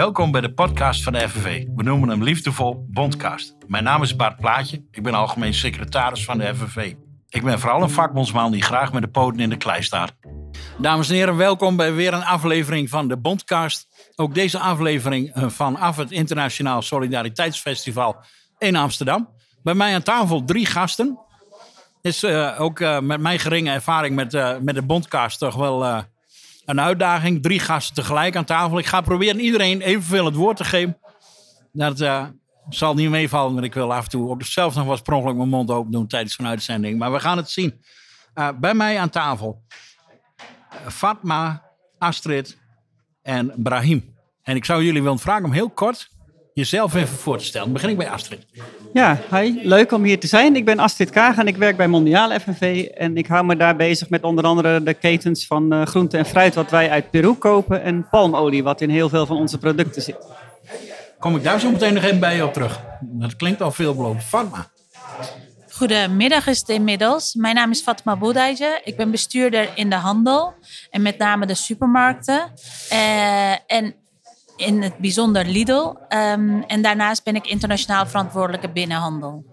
Welkom bij de podcast van de FNV. We noemen hem liefdevol Bondcast. Mijn naam is Bart Plaatje. Ik ben algemeen secretaris van de FNV. Ik ben vooral een vakbondsman die graag met de poten in de klei staat. Dames en heren, welkom bij weer een aflevering van de Bondcast. Ook deze aflevering eh, vanaf het Internationaal Solidariteitsfestival in Amsterdam. Bij mij aan tafel drie gasten. Is uh, ook uh, met mijn geringe ervaring met, met de Bondcast toch wel een uitdaging. Drie gasten tegelijk aan tafel. Ik ga proberen iedereen evenveel het woord te geven. Dat zal niet meevallen, want ik wil af en toe ook zelf nog wat mijn mond open doen tijdens zo'n uitzending. Maar we gaan het zien. bij mij aan tafel Fatma, Astrid en Brahim. En ik zou jullie willen vragen om heel kort jezelf even voor te stellen. Dan begin ik bij Astrid. Ja, hi. Leuk om hier te zijn. Ik ben Astrid Kaag en ik werk bij Mondiaal FNV. En ik hou me daar bezig met onder andere de ketens van uh, groente en fruit wat wij uit Peru kopen. En palmolie wat in heel veel van onze producten zit. Kom ik daar zo meteen nog even bij je op terug. Dat klinkt al veelbelovend. Fatma. Goedemiddag is het inmiddels. Mijn naam is Fatma Boudijje. Ik ben bestuurder in de handel en met name de supermarkten. Uh, en in het bijzonder Lidl. Um, en daarnaast ben ik internationaal verantwoordelijke binnenhandel.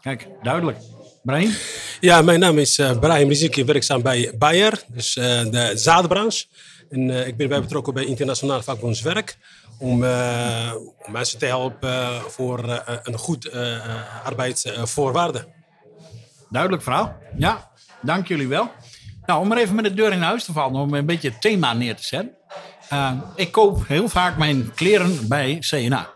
Kijk, duidelijk. Brahim? Ja, mijn naam is uh, Brahim Riziki, werkzaam bij Bayer, dus uh, de zadenbranche. En uh, ik ben bij betrokken bij Internationaal Vakbondswerk om, om mensen te helpen voor een goed arbeidsvoorwaarden. Duidelijk verhaal. Ja, dank jullie wel. Nou, om maar even met de deur in huis te vallen, om een beetje het thema neer te zetten. Uh, ik koop heel vaak mijn kleren bij CNA.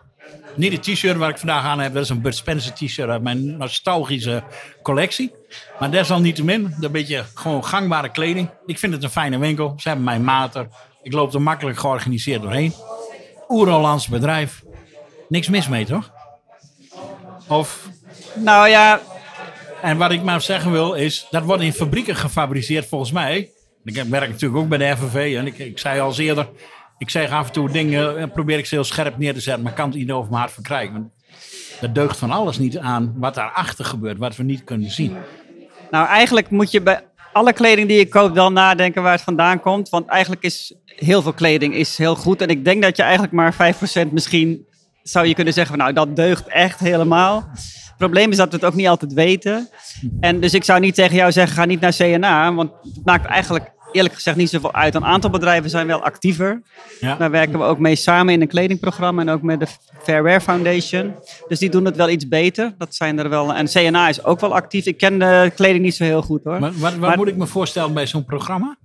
Niet de t-shirt waar ik vandaag aan heb, dat is een Bud Spencer t-shirt uit mijn nostalgische collectie. Maar desalniettemin, een beetje gewoon gangbare kleding. Ik vind het een fijne winkel. Ze hebben mijn mater. Ik loop er makkelijk georganiseerd doorheen. Oer-Hollands bedrijf. Niks mis mee, toch? Of? Nou ja, en wat ik maar zeggen wil is, dat wordt in fabrieken gefabriceerd volgens mij. Ik werk natuurlijk ook bij de FNV en ik, ik zei al eerder, ik zeg af en toe dingen, en probeer ik ze heel scherp neer te zetten, maar kan het niet over mijn hart verkrijgen. Dat deugt van alles niet aan wat daarachter gebeurt, wat we niet kunnen zien. Nou, eigenlijk moet je bij alle kleding die je koopt wel nadenken waar het vandaan komt. Want eigenlijk is heel veel kleding is heel goed. En ik denk dat je eigenlijk maar 5% misschien zou je kunnen zeggen van nou, dat deugt echt helemaal. Het probleem is dat we het ook niet altijd weten. En dus ik zou niet tegen jou zeggen, ga niet naar CNA. Want het maakt eigenlijk eerlijk gezegd niet zoveel uit. Een aantal bedrijven zijn wel actiever. Ja. Daar werken we ook mee samen in een kledingprogramma en ook met de Fairwear Foundation. Dus die doen het wel iets beter. Dat zijn er wel. En CNA is ook wel actief. Ik ken de kleding niet zo heel goed hoor. Maar wat, wat moet ik me voorstellen bij zo'n programma?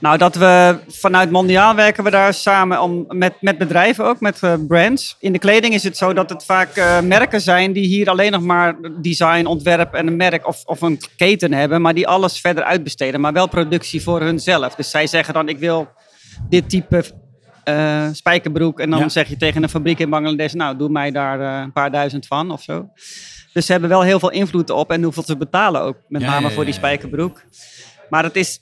Nou, dat we vanuit Mondiaal werken we daar samen om, met, met bedrijven ook, met uh, brands. In de kleding is het zo dat het vaak uh, merken zijn die hier alleen nog maar design, ontwerp en een merk of, of een keten hebben, maar die alles verder uitbesteden, maar wel productie voor hunzelf. Dus zij zeggen dan, ik wil dit type uh, spijkerbroek en dan ja. zeg je tegen een fabriek in Bangladesh, nou, doe mij daar een paar duizend van of zo. Dus ze hebben wel heel veel invloed op en hoeveel ze betalen ook, met ja, name ja, voor die spijkerbroek. Maar het is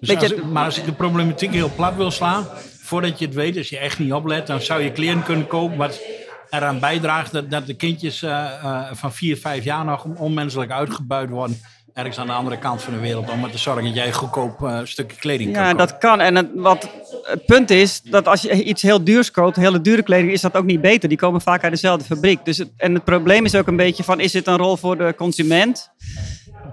dus als, maar als ik de problematiek heel plat wil slaan, voordat je het weet, als je echt niet oplet, dan zou je kleren kunnen kopen wat eraan bijdraagt dat, dat de kindjes uh, uh, van 4, 5 jaar nog onmenselijk uitgebuit worden. Ergens aan de andere kant van de wereld. Om te zorgen dat jij een goedkoop uh, stukje kleding ja, kan Ja, dat kan. En het, wat, het punt is dat als je iets heel duurs koopt, hele dure kleding, is dat ook niet beter. Die komen vaak uit dezelfde fabriek. Dus het, en het probleem is ook een beetje van, is dit een rol voor de consument?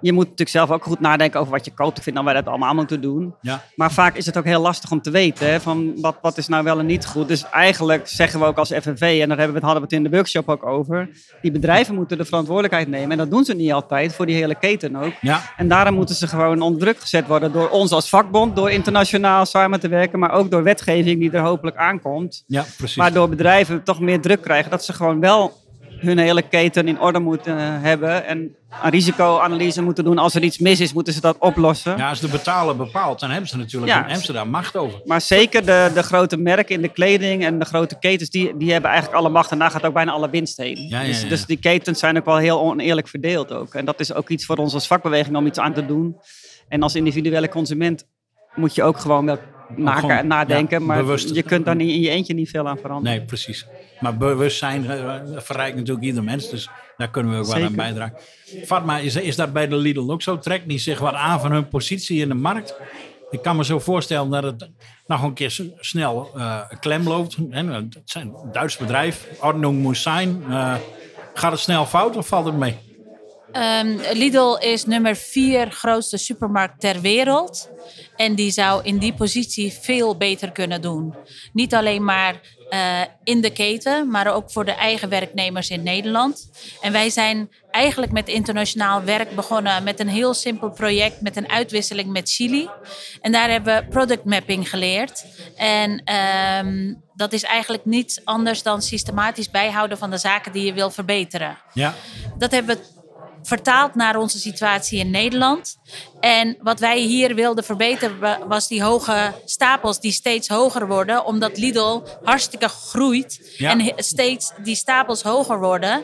Je moet natuurlijk zelf ook goed nadenken over wat je koopt. Ik vind dat wij dat allemaal moeten doen. Ja. Maar vaak is het ook heel lastig om te weten hè, van wat, wat is nou wel en niet goed. Dus eigenlijk zeggen we ook als FNV, en daar hebben we het, hadden we het in de workshop ook over, die bedrijven moeten de verantwoordelijkheid nemen. En dat doen ze niet altijd, voor die hele keten ook. Ja. En daarom moeten ze gewoon onder druk gezet worden door ons als vakbond, door internationaal samen te werken, maar ook door wetgeving die er hopelijk aankomt. Ja, precies. Waardoor bedrijven toch meer druk krijgen dat ze gewoon wel hun hele keten in orde moeten eh, hebben. En een risicoanalyse moeten doen. Als er iets mis is, moeten ze dat oplossen. Ja, als de betaler bepaalt, dan hebben ze natuurlijk ja. in Amsterdam macht over. Maar zeker de, de grote merken in de kleding en de grote ketens, die, die hebben eigenlijk alle macht. En daar gaat ook bijna alle winst heen. Ja, ja, dus, dus die ketens zijn ook wel heel oneerlijk verdeeld ook. En dat is ook iets voor ons als vakbeweging om iets aan te doen. En als individuele consument moet je ook gewoon wel maken, nadenken. maar je kunt daar in je eentje niet veel aan veranderen. Nee, precies. Maar bewustzijn uh, verrijkt natuurlijk ieder mens. Dus daar kunnen we ook wel aan bijdragen. Fatma, is, is dat bij de Lidl ook zo? Trekt die zich wat aan van hun positie in de markt? Ik kan me zo voorstellen dat het nog een keer snel eh, klem loopt. Het zijn een Duits bedrijf, Ordnung moet zijn. Eh, gaat het snel fout of valt het mee? Ehm, Lidl is nummer vier grootste supermarkt ter wereld. En die zou in die positie veel beter kunnen doen. Niet alleen maar eh, in de keten, maar ook voor de eigen werknemers in Nederland. En wij zijn eigenlijk met internationaal werk begonnen met een heel simpel project met een uitwisseling met Chili. En daar hebben we product mapping geleerd. En ehm, dat is eigenlijk niets anders dan systematisch bijhouden van de zaken die je wil verbeteren. Ja, Dat hebben we vertaald naar onze situatie in Nederland. En wat wij hier wilden verbeteren wa- was die hoge stapels die steeds hoger worden, omdat Lidl hartstikke groeit Ja. en steeds die stapels hoger worden.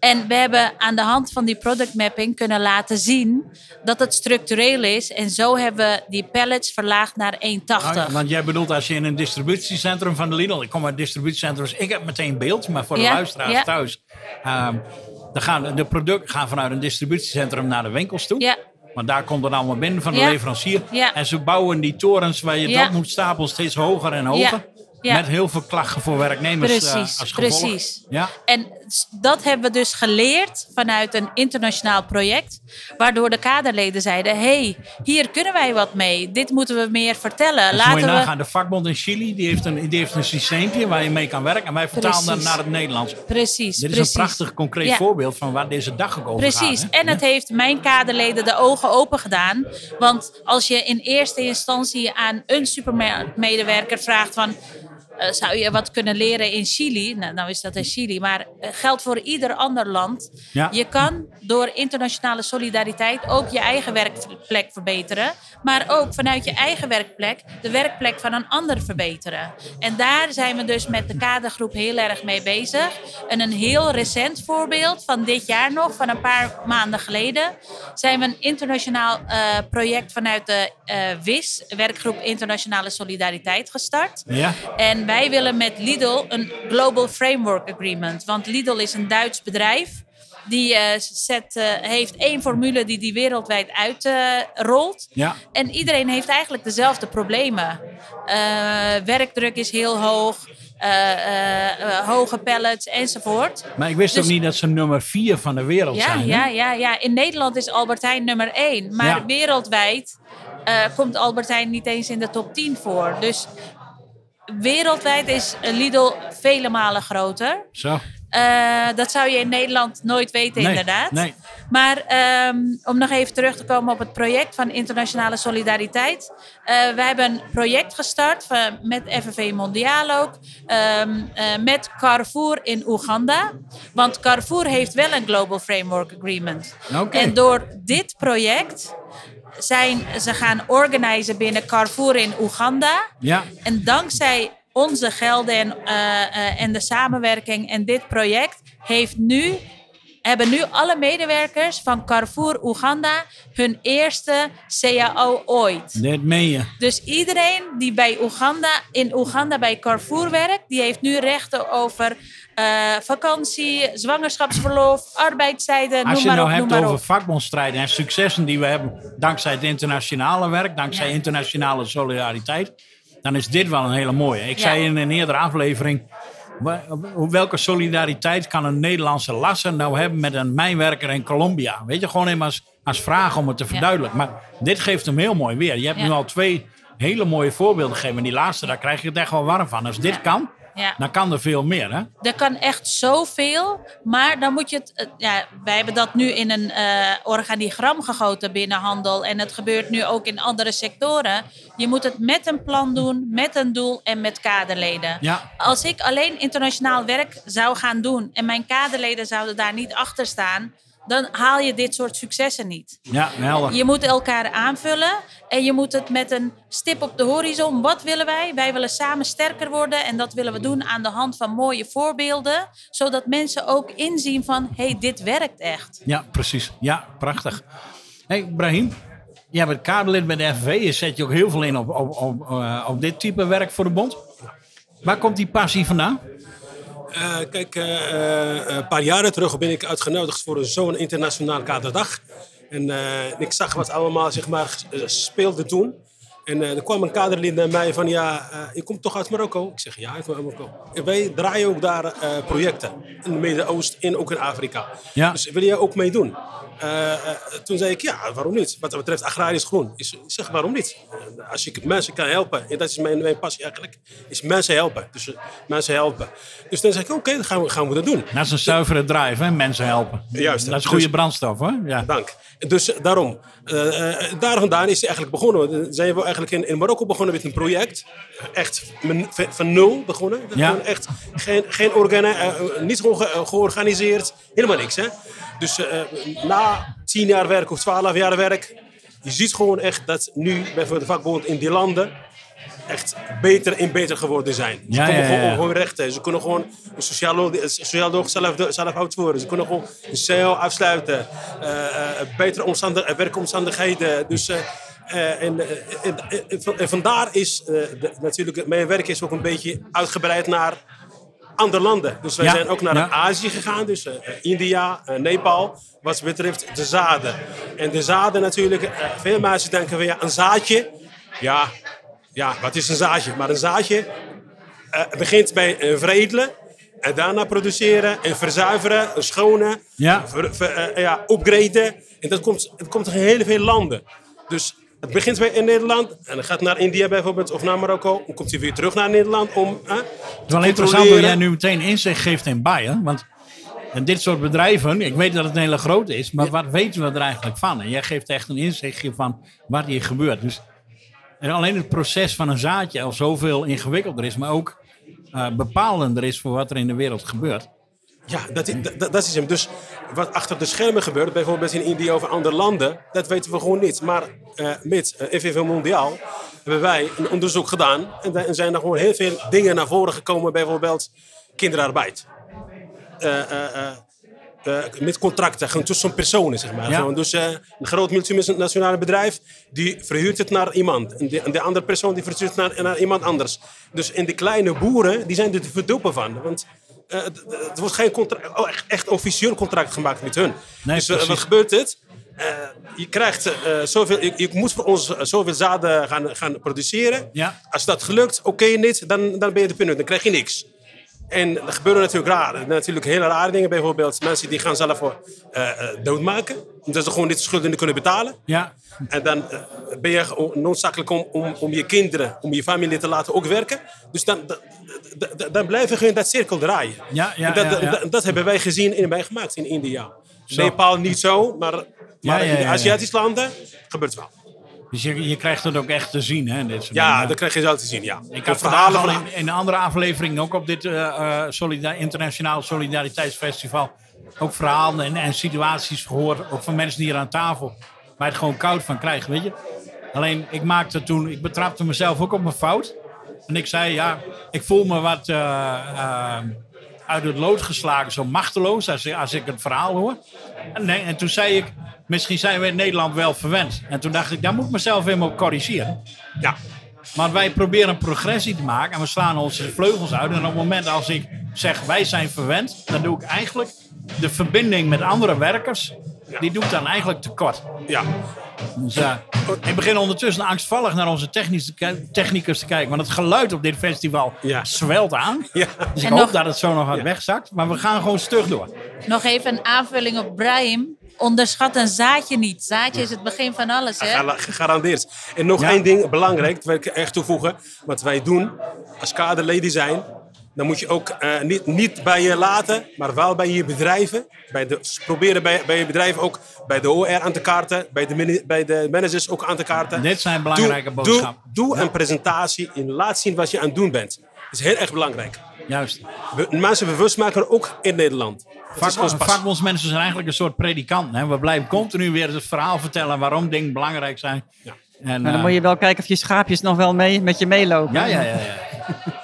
En we hebben aan de hand van die product mapping kunnen laten zien dat het structureel is. En zo hebben we die pallets verlaagd naar 1,80. Nou want jij bedoelt als je in een distributiecentrum van de Lidl... Ik kom uit distributiecentrums, ik heb meteen beeld. Maar voor de Ja, luisteraars ja. thuis... ehm, dan gaan de producten gaan vanuit een distributiecentrum naar de winkels toe. Ja. Want daar komt het allemaal binnen van de Ja. leverancier. Ja. En ze bouwen die torens waar je dat moet stapelen steeds hoger en hoger. Ja. Met heel veel klachten voor werknemers eh, Precies, als gevolg. precies. Ja. En dat hebben we dus geleerd vanuit een internationaal project. Waardoor de kaderleden zeiden: hey, hier kunnen wij wat mee. Dit moeten we meer vertellen. Dus moet je Laten we. nagaan, de vakbond in Chili die heeft, een, die heeft een systeempje waar je mee kan werken. En wij vertalen dat Precies. naar het Nederlands. Precies. Dit is precies. een prachtig concreet Ja. voorbeeld van waar deze dag ook over gaat. Precies. En het heeft mijn kaderleden de ogen open gedaan. Want als je in eerste instantie aan een supermarktmedewerker vraagt van... eh, zou je wat kunnen leren in Chili? Nou, nou is dat in Chili, maar eh, geldt voor ieder ander land. Ja. Je kan door internationale solidariteit ook je eigen werkplek verbeteren. Maar ook vanuit je eigen werkplek de werkplek van een ander verbeteren. En daar zijn we dus met de kadergroep heel erg mee bezig. En een heel recent voorbeeld van dit jaar nog, van een paar maanden geleden, zijn we een internationaal eh, project vanuit de WIS, Werkgroep Internationale Solidariteit, gestart. Ja. En wij willen met Lidl een Global Framework Agreement. Want Lidl is een Duits bedrijf. Die eh, zet, eh, heeft één formule die die wereldwijd uitrolt. Ja. En iedereen heeft eigenlijk dezelfde problemen. Eh, werkdruk is heel hoog. hoge pallets enzovoort. Maar ik wist Dus- ook niet dat ze nummer vier van de wereld Ja, zijn. hè? ja, ja, ja. In Nederland is Albert Heijn nummer 1. Maar Ja. wereldwijd komt Albert Heijn niet eens in de top 10 voor. Dus wereldwijd is Lidl vele malen groter. Zo. Eh, dat zou je in Nederland nooit weten, Nee, inderdaad. nee. Maar ehm, om nog even terug te komen op het project van internationale solidariteit. Eh wij hebben een project gestart van, met FNV Mondiaal ook. ehm, eh, met Carrefour in Oeganda. Want Carrefour heeft wel een Global Framework Agreement. En door dit project zijn ze gaan organiseren binnen Carrefour in Oeganda. Ja. En dankzij onze gelden en, eh, eh, en de samenwerking en dit project heeft nu, hebben nu alle medewerkers van Carrefour Oeganda hun eerste CAO ooit. Dit meen je. Dus iedereen die bij Oeganda, in Oeganda bij Carrefour werkt, die heeft nu rechten over eh, vakantie, zwangerschapsverlof, arbeidstijden, Als je maar nou op, hebt over vakbondstrijden en successen die we hebben dankzij het internationale werk, dankzij Ja. internationale solidariteit, dan is dit wel een hele mooie. Ik Ja. zei in een eerdere aflevering, welke solidariteit kan een Nederlandse lasser nou hebben met een mijnwerker in Colombia? Weet je, gewoon even als, als vraag om het te verduidelijken. Maar dit geeft hem heel mooi weer. Je hebt Ja. nu al twee hele mooie voorbeelden gegeven. En die laatste, daar krijg je het echt wel warm van. Als dit kan, Ja. dan kan er veel meer. Hè? Er kan echt zoveel, maar dan moet je het. eh, Ja, wij hebben dat nu in een eh, organigram gegoten binnen handel. En het gebeurt nu ook in andere sectoren. Je moet het met een plan doen, met een doel en met kaderleden. Ja. Als ik alleen internationaal werk zou gaan doen en mijn kaderleden zouden daar niet achter staan, dan haal je dit soort successen niet. Ja, helder. Je moet elkaar aanvullen en je moet het met een stip op de horizon. Wat willen wij? Wij willen samen sterker worden en dat willen we doen aan de hand van mooie voorbeelden, zodat mensen ook inzien van, hé, hey, dit werkt echt. Ja, precies. Ja, prachtig. Hey, Brahim, jij bent kaderlid bij de FNV. Je zet je ook heel veel in op, op, op, eh, op dit type werk voor de bond. Waar komt die passie vandaan? Eh, kijk, eh, eh, een paar jaren terug ben ik uitgenodigd voor zo'n internationaal kaderdag. En ik zag wat allemaal zeg maar, speelde toen. En er kwam een kaderlid naar mij van, ja, je komt toch uit Marokko? Ik zeg, ja, ik kom uit Marokko. En wij draaien ook daar projecten. In het Midden-Oosten en ook in Afrika. Ja. Dus wil jij ook meedoen? Eh, eh, toen zei ik, ja, waarom niet? Wat dat betreft agrarisch groen. Ik zeg, waarom niet? Eh, als ik mensen kan helpen, en dat is mijn, mijn passie eigenlijk, is mensen helpen. Dus mensen helpen. Dus dan zeg ik, oké, dan gaan we, gaan we dat doen. Dat is een zuivere drive, hè? Mensen helpen. Juist. Dat is goede Dus- brandstof, hoor. Ja. Dank. Dus daarom, daar vandaan is hij eigenlijk begonnen. Zijn we eigenlijk in, in Marokko begonnen met een project. Echt van, nul begonnen. Ja. Echt geen, geen organen, niet gewoon ge- georganiseerd, helemaal niks. Hè? Dus eh, na tien jaar werk of twaalf jaar werk, je ziet gewoon echt dat nu bijvoorbeeld de vakbond in die landen echt beter en beter geworden zijn. Ze Ja, ja, gewoon ja. op hun rechten. Ze kunnen gewoon een sociaal, sociaal doog zelf, zelf uitvoeren. Ze kunnen gewoon een CEO afsluiten. eh, eh, betere omstandig, werkomstandigheden. Dus, eh, en, en, vandaar is de- natuurlijk, mijn werk is ook een beetje uitgebreid naar andere landen. Dus wij Ja, zijn ook naar ja. Azië gegaan, dus eh, India, eh, Nepal, wat betreft de zaden. En de zaden natuurlijk, eh, veel mensen denken van ja, een zaadje, ja, ja, wat is een zaadje? Maar een zaadje begint bij eh, veredelen en daarna produceren en verzuiveren, schonen, Ja. ver, ver- ja, upgraden. En dat komt, het komt in heel veel landen. Dus het begint bij in Nederland en dan gaat naar India bijvoorbeeld of naar Marokko. Dan komt hij weer terug naar Nederland om eh, Het is wel interessant controleren. jij nu meteen inzicht geeft in Bayer. Want en dit soort bedrijven, ik weet dat het een hele grote is, maar wat weten we er eigenlijk van? En jij geeft echt een inzichtje van wat hier gebeurt. Dus en alleen het proces van een zaadje al zoveel ingewikkelder is, maar ook eh, bepalender is voor wat er in de wereld gebeurt. Ja, dat, is- dat, dat is hem. Dus wat achter de schermen gebeurt, bijvoorbeeld in India of andere landen, dat weten we gewoon niet. Maar eh, met eh, FVV Mondiaal hebben wij een onderzoek gedaan en dan zijn er gewoon heel veel dingen naar voren gekomen, bijvoorbeeld kinderarbeid. Eh, met contracten, gewoon tussen personen, zeg maar. Ja. Gewoon, dus een groot multinationaal bedrijf, die verhuurt het naar iemand. En de, andere persoon die verhuurt het naar, naar iemand anders. Dus en de kleine boeren, die zijn er te verduppen van. Want het- het wordt geen contract, oh, echt, echt officieel contract gemaakt met hun. Nee, dus eh, wat gebeurt het? Eh, je krijgt zoveel, je, je moet voor ons zoveel zaden gaan, gaan produceren. Ja. Als dat gelukt, oké niet, dan, dan ben je de punt, dan krijg je niks. En er gebeuren natuurlijk raar, natuurlijk hele rare dingen. Bijvoorbeeld mensen die gaan zelf voor, doodmaken. Omdat ze gewoon niet de schulden niet kunnen betalen. Ja, En dan ben je noodzakelijk om, om, om je kinderen, om je familie te laten ook werken. Dus dan, dan, blijven we in dat cirkel draaien. Ja, ja, en dat, ja, ja. Dat, dat hebben wij gezien en meegemaakt in India. Zo. Nepal niet zo, maar, maar in de. Aziatische landen gebeurt het wel. dus je, je krijgt het ook echt te zien, hè? Dit soort Ja, dingen. dat krijg je zo te zien, ja. Ik had verhalen van... in, in een andere aflevering ook op dit eh, eh, solida- internationaal solidariteitsfestival ook verhalen en, en situaties gehoord, ook van mensen die hier aan tafel, waar je het gewoon koud van krijgt, weet je. Alleen, ik maakte toen, ik betrapte mezelf ook op mijn fout. En ik zei, ja, ik voel me wat eh, eh, uit het lood geslagen, zo machteloos als, ik- als ik het verhaal hoor. En, nee, en toen zei ik, misschien zijn we in Nederland wel verwend. En toen dacht ik, daar moet ik mezelf helemaal op corrigeren. Ja, Maar wij proberen een progressie te maken en we slaan onze vleugels uit. En op het moment als ik zeg wij zijn verwend, dan doe ik eigenlijk de verbinding met andere werkers, die doe ik dan eigenlijk tekort. ja. Dus, eh, ik begin ondertussen angstvallig naar onze technicus te kijken. Want het geluid op dit festival Ja. zwelt aan. Ja. Dus ik En hoop nog- dat het zo nog wat wegzakt. Maar we gaan gewoon stug door. Nog even een aanvulling op Brahim. Onderschat een zaadje niet. Zaadje is het begin van alles, hè? Gegarandeerd. En nog Ja. één ding belangrijk, dat wil ik echt toevoegen. Wat wij doen als kaderleden zijn, dan moet je ook eh, niet, niet bij je laten, maar wel bij je bedrijven. Bij de, proberen bij, bij je bedrijf ook bij de OR aan te kaarten, bij de, mini- bij de managers ook aan te kaarten. Dit zijn belangrijke doe, boodschappen. Doe, doe een presentatie en laat zien wat je aan het doen bent. Dat is heel erg belangrijk. Juist. We, mensen bewust maken ook in Nederland. Het is ons Vak, pas. vakbondsmensen zijn eigenlijk een soort predikanten. Hè? We blijven continu weer het verhaal vertellen waarom dingen belangrijk zijn. Ja. En, Maar dan eh, moet je wel kijken of je schaapjes nog wel mee, met je meelopen. Ja, ja, ja. ja.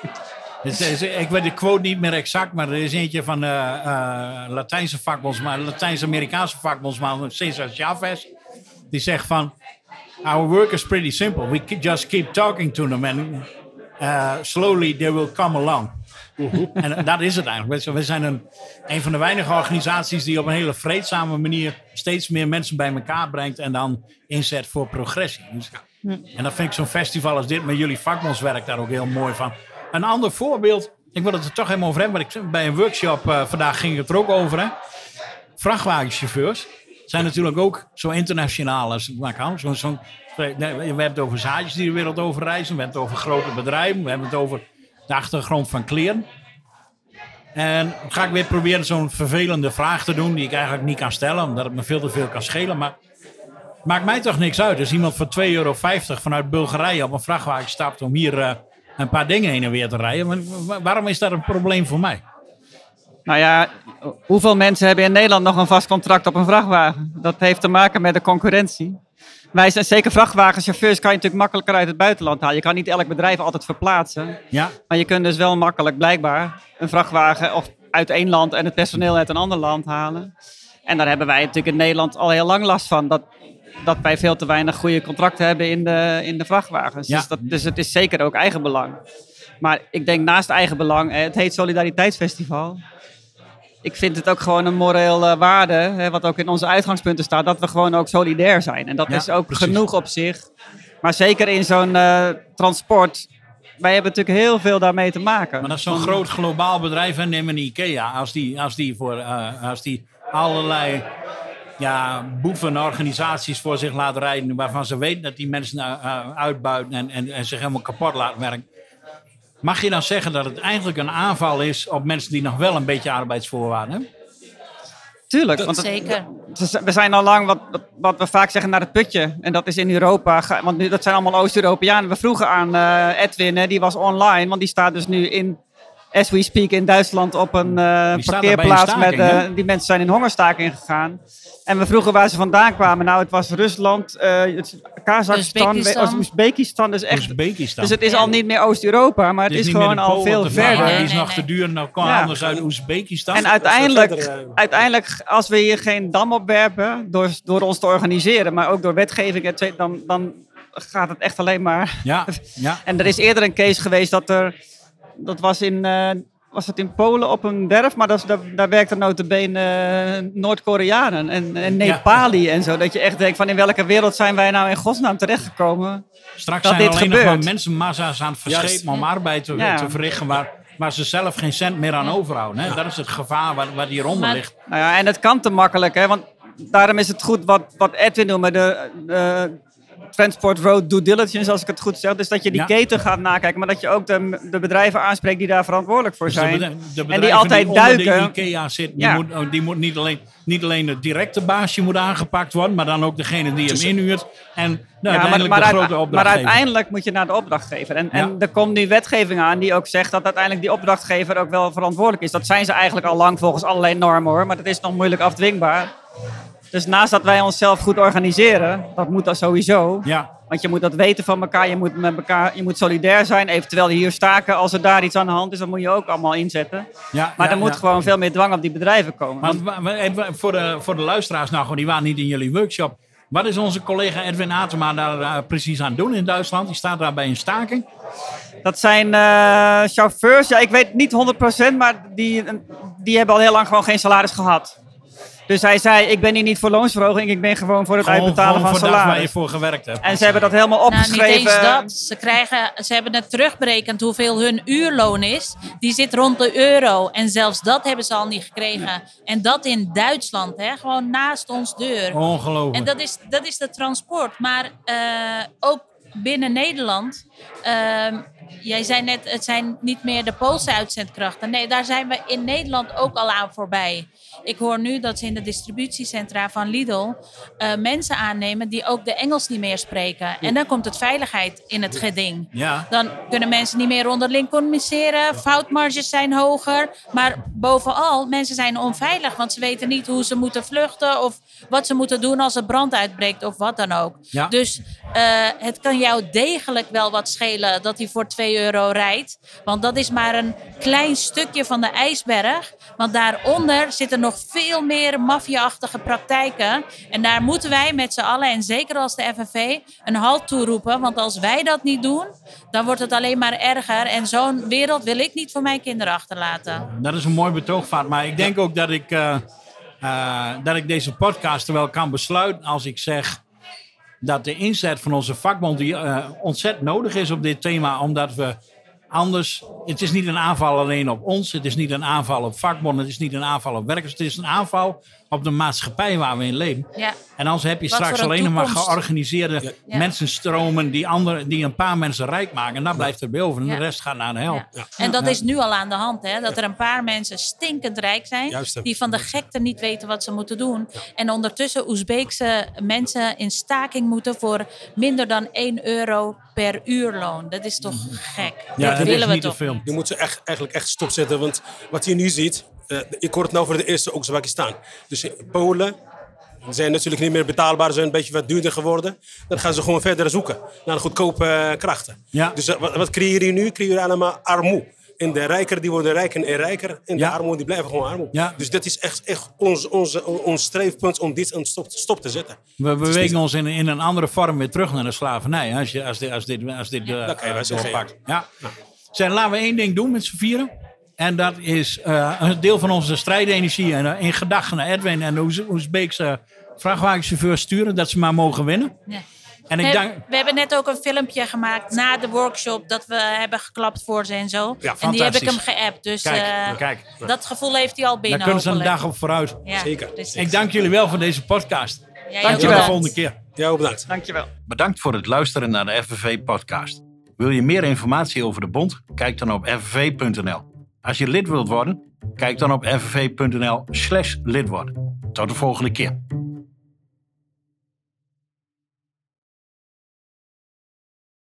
Het is- ik weet de quote niet meer exact, maar er is eentje van de eh, Latijnse vakbondsman, Latijns-Amerikaanse vakbondsman Cesar Chavez. Die zegt van, our work is pretty simple. We just keep talking to them and uh, slowly they will come along. En dat is het eigenlijk. We zijn een, een van de weinige organisaties die op een hele vreedzame manier steeds meer mensen bij elkaar brengt en dan inzet voor progressie. Dus En dan vind ik zo'n festival als dit met jullie vakbondswerk daar ook heel mooi van. Een ander voorbeeld, ik wil het er toch helemaal over hebben, maar ik, bij een workshop eh, vandaag ging het er ook over. Hè? Vrachtwagenchauffeurs zijn natuurlijk ook zo internationaal als het kan. Zo, zo, we hebben het over zaadjes die de wereld over reizen, we hebben het over grote bedrijven, we hebben het over de achtergrond van kleren. En ga ik weer proberen zo'n vervelende vraag te doen die ik eigenlijk niet kan stellen, omdat het me veel te veel kan schelen. Maar maakt mij toch niks uit als iemand voor 2,50 euro vanuit Bulgarije op een vrachtwagen stapt om hier uh, een paar dingen heen en weer te rijden. Maar waarom is dat een probleem voor mij? Nou ja, hoeveel mensen hebben in Nederland nog een vast contract op een vrachtwagen? Dat heeft te maken met de concurrentie. Wij zijn zeker vrachtwagenchauffeurs kan je natuurlijk makkelijker uit het buitenland halen. Je kan niet elk bedrijf altijd verplaatsen. Ja. Maar je kunt dus wel makkelijk blijkbaar een vrachtwagen of uit één land en het personeel uit een ander land halen. En daar hebben wij natuurlijk in Nederland al heel lang last van. Dat, dat wij veel te weinig goede contracten hebben in de, in de vrachtwagens. Ja. Dus, dat, dus het is zeker ook eigenbelang. Maar ik denk naast eigenbelang, eh, het heet Solidariteitsfestival. Ik vind het ook gewoon een moreel uh, waarde, hè, wat ook in onze uitgangspunten staat, dat we gewoon ook solidair zijn. En dat Ja, is ook precies. genoeg op zich. Maar zeker in zo'n eh, transport, wij hebben natuurlijk heel veel daarmee te maken. Maar dat is zo'n groot globaal bedrijf, en neem een IKEA, als die, als die, voor, eh, als die allerlei ja, boevenorganisaties voor zich laat rijden, waarvan ze weten dat die mensen eh, eh, uitbuiten en, en, en zich helemaal kapot laten werken. Mag je dan zeggen dat het eigenlijk een aanval is op mensen die nog wel een beetje arbeidsvoorwaarden hebben? Tuurlijk, want het- Zeker. Ze- We zijn al lang, wat, wat- wat we vaak zeggen, naar het putje. En dat is in Europa. Want nu, dat zijn allemaal Oost-Europeanen. We vroegen aan eh, Edwin, hè, die was online. Want die staat dus nu in, as we speak, in Duitsland op een eh, parkeerplaats. met, eh, die mensen zijn in hongerstaking gegaan. En we vroegen waar ze vandaan kwamen. Nou, het was Rusland, eh, het- Kazachstan, Oezbekistan. Dus, echt, Oezbekistan. dus het is al niet meer Oost-Europa, maar het Het is, gewoon al veel verder. Nee, Die is nog te duur dan kwam Ja. anders uit Oezbekistan. En uiteindelijk, uiteindelijk, als we hier geen dam opwerpen, door, door ons te organiseren, maar ook door wetgeving, et cetera, dan, dan gaat het echt alleen maar. Ja, ja. En er is eerder een case geweest dat er, dat was in, eh, was het in Polen op een werf, maar dat, is- daar, daar werkten notabene eh, Noord-Koreanen en, en Nepali en zo. Dat je echt denkt van in welke wereld zijn wij nou in godsnaam terechtgekomen? Straks dat zijn er dit alleen nog maar mensenmassa's aan het verschepen om arbeid te, Ja. te verrichten waar, waar ze zelf geen cent meer aan overhouden. Hè? Dat is het gevaar waar, waar hieronder ligt. Nou ja, en het kan te makkelijk, hè? want daarom is het goed wat, wat Edwin noemde, de eh, Transport Road Due Diligence, als ik het goed zeg. Dus dat je die Ja. keten gaat nakijken, maar dat je ook de, de bedrijven aanspreekt die daar verantwoordelijk voor Dus de zijn. bedrijven- de en die altijd onder duiken. de IKEA Ja. die, moet, oh, die moet niet alleen, niet alleen het directe baasje moet aangepakt worden, maar dan ook degene die hem inhuurt. En nou, Ja, maar, uiteindelijk maar, de grote maar opdrachtgever. uiteindelijk moet je naar de opdrachtgever. En, en er komt nu wetgeving aan die ook zegt dat uiteindelijk die opdrachtgever ook wel verantwoordelijk is. Dat zijn ze eigenlijk al lang volgens allerlei normen hoor, maar dat is nog moeilijk afdwingbaar. Dus naast dat wij onszelf goed organiseren, dat moet dat sowieso. Ja, Want je moet dat weten van elkaar, je moet met elkaar, je moet solidair zijn. Eventueel hier staken als er daar iets aan de hand is, dat moet je ook allemaal inzetten. ja, Maar ja, er moet ja. gewoon veel meer dwang op die bedrijven komen. Maar Want- even voor, de, voor de luisteraars, nou, gewoon, die waren niet in jullie workshop. Wat is onze collega Edwin Atema daar eh, precies aan doen in Duitsland? Die staat daar bij een staking. Dat zijn eh, chauffeurs, ja, ik weet niet 100%, maar die, die hebben al heel lang gewoon geen salaris gehad. Dus hij zei, ik ben hier niet voor loonsverhoging, ik ben gewoon voor het Gewoon, uitbetalen gewoon van voor dat waar je salaris. voor gewerkt hebt. En ze hebben dat helemaal Nou, niet opgeschreven. eens dat. Ze, krijgen, ze hebben het terugberekend hoeveel hun uurloon is. Die zit rond de euro. En zelfs dat hebben ze al niet gekregen. En dat in Duitsland, hè? gewoon naast ons deur. Ongelooflijk. En dat is, dat is de transport. Maar eh, ook binnen Nederland. Ehm, jij zei net, het zijn niet meer de Poolse uitzendkrachten. Nee, daar zijn we in Nederland ook al aan voorbij. Ik hoor nu dat ze in de distributiecentra van Lidl eh, mensen aannemen die ook de Engels niet meer spreken. En dan komt het veiligheid in het geding. Ja. Dan kunnen mensen niet meer onderling communiceren. Foutmarges zijn hoger. Maar bovenal, mensen zijn onveilig. Want ze weten niet hoe ze moeten vluchten. Of wat ze moeten doen als er brand uitbreekt. Of wat dan ook. Ja. Dus eh, het kan jou degelijk wel wat schelen dat hij voor 2 euro rijdt. Want dat is maar een klein stukje van de ijsberg. Want daaronder zitten nog veel meer maffia-achtige praktijken. En daar moeten wij met z'n allen, en zeker als de FNV, een halt toe roepen. Want als wij dat niet doen, dan wordt het alleen maar erger. En zo'n wereld wil ik niet voor mijn kinderen achterlaten. Dat is een mooi betoogvaart. Maar ik denk ook dat ik, eh, eh, dat ik deze podcast er wel kan besluiten als ik zeg... dat de inzet van onze vakbond die, eh, ontzettend nodig is op dit thema, omdat we anders. Het is niet een aanval alleen op ons, het is niet een aanval op vakbonden, het is niet een aanval op werkers, het is een aanval op de maatschappij waar we in leven. Ja. En anders heb je Wat straks alleen nog maar georganiseerde Ja. mensenstromen die, andere, die een paar mensen rijk maken. En dat blijft er bij over en Ja. de rest gaat naar de hel. Ja. En dat is nu al aan de hand, hè? dat er een paar mensen stinkend rijk zijn, Juist, die van de gekte niet weten wat ze moeten doen. En ondertussen Oezbeekse mensen in staking moeten voor minder dan 1 euro per uurloon. Dat is toch gek? Ja, dat willen we niet te toch? Je moet ze echt, eigenlijk echt stopzetten. Want wat je nu ziet, eh, ik hoor het nou voor de eerste ook Zwakistan. Dus in Polen zijn natuurlijk niet meer betaalbaar, zijn een beetje wat duurder geworden. Dan gaan ze gewoon verder zoeken naar goedkope eh, krachten. Ja. Dus eh, wat, wat creëer je nu? Creëer je allemaal armoede. En de rijker die worden rijker en rijker. En Ja. de armoede die blijven gewoon armoede. Ja. Dus dat is echt, echt ons, onze, ons streefpunt om dit aan stop, stop te zetten. We bewegen ons in, in een andere vorm weer terug naar de slavernij. Als, je, als dit, als dit, als dit eh, doorpakt. Ja. Zeg, laten we één ding doen met z'n vieren. En dat is eh, een deel van onze strijdenergie en, eh, in gedachten naar Edwin en de Oez- Oezbeekse vrachtwagenchauffeurs sturen. Dat ze maar mogen winnen. Ja. En ik We, dank, we hebben net ook een filmpje gemaakt na de workshop dat we hebben geklapt voor ze en zo. Ja, en die heb ik hem geappt. Dus Kijk, eh, kijk. dat gevoel heeft hij al binnen. daar kunnen ze een dag op vooruit. Ja, Zeker. precies. Ik dank jullie wel voor deze podcast. Ja, En jij tot de volgende keer. Ja, ook bedankt. Dankjewel. Bedankt voor het luisteren naar de FNV-podcast. Wil je meer informatie over de bond? Kijk dan op fnv.nl. Als je lid wilt worden, kijk dan op fnv.nl slash lid worden. Tot de volgende keer.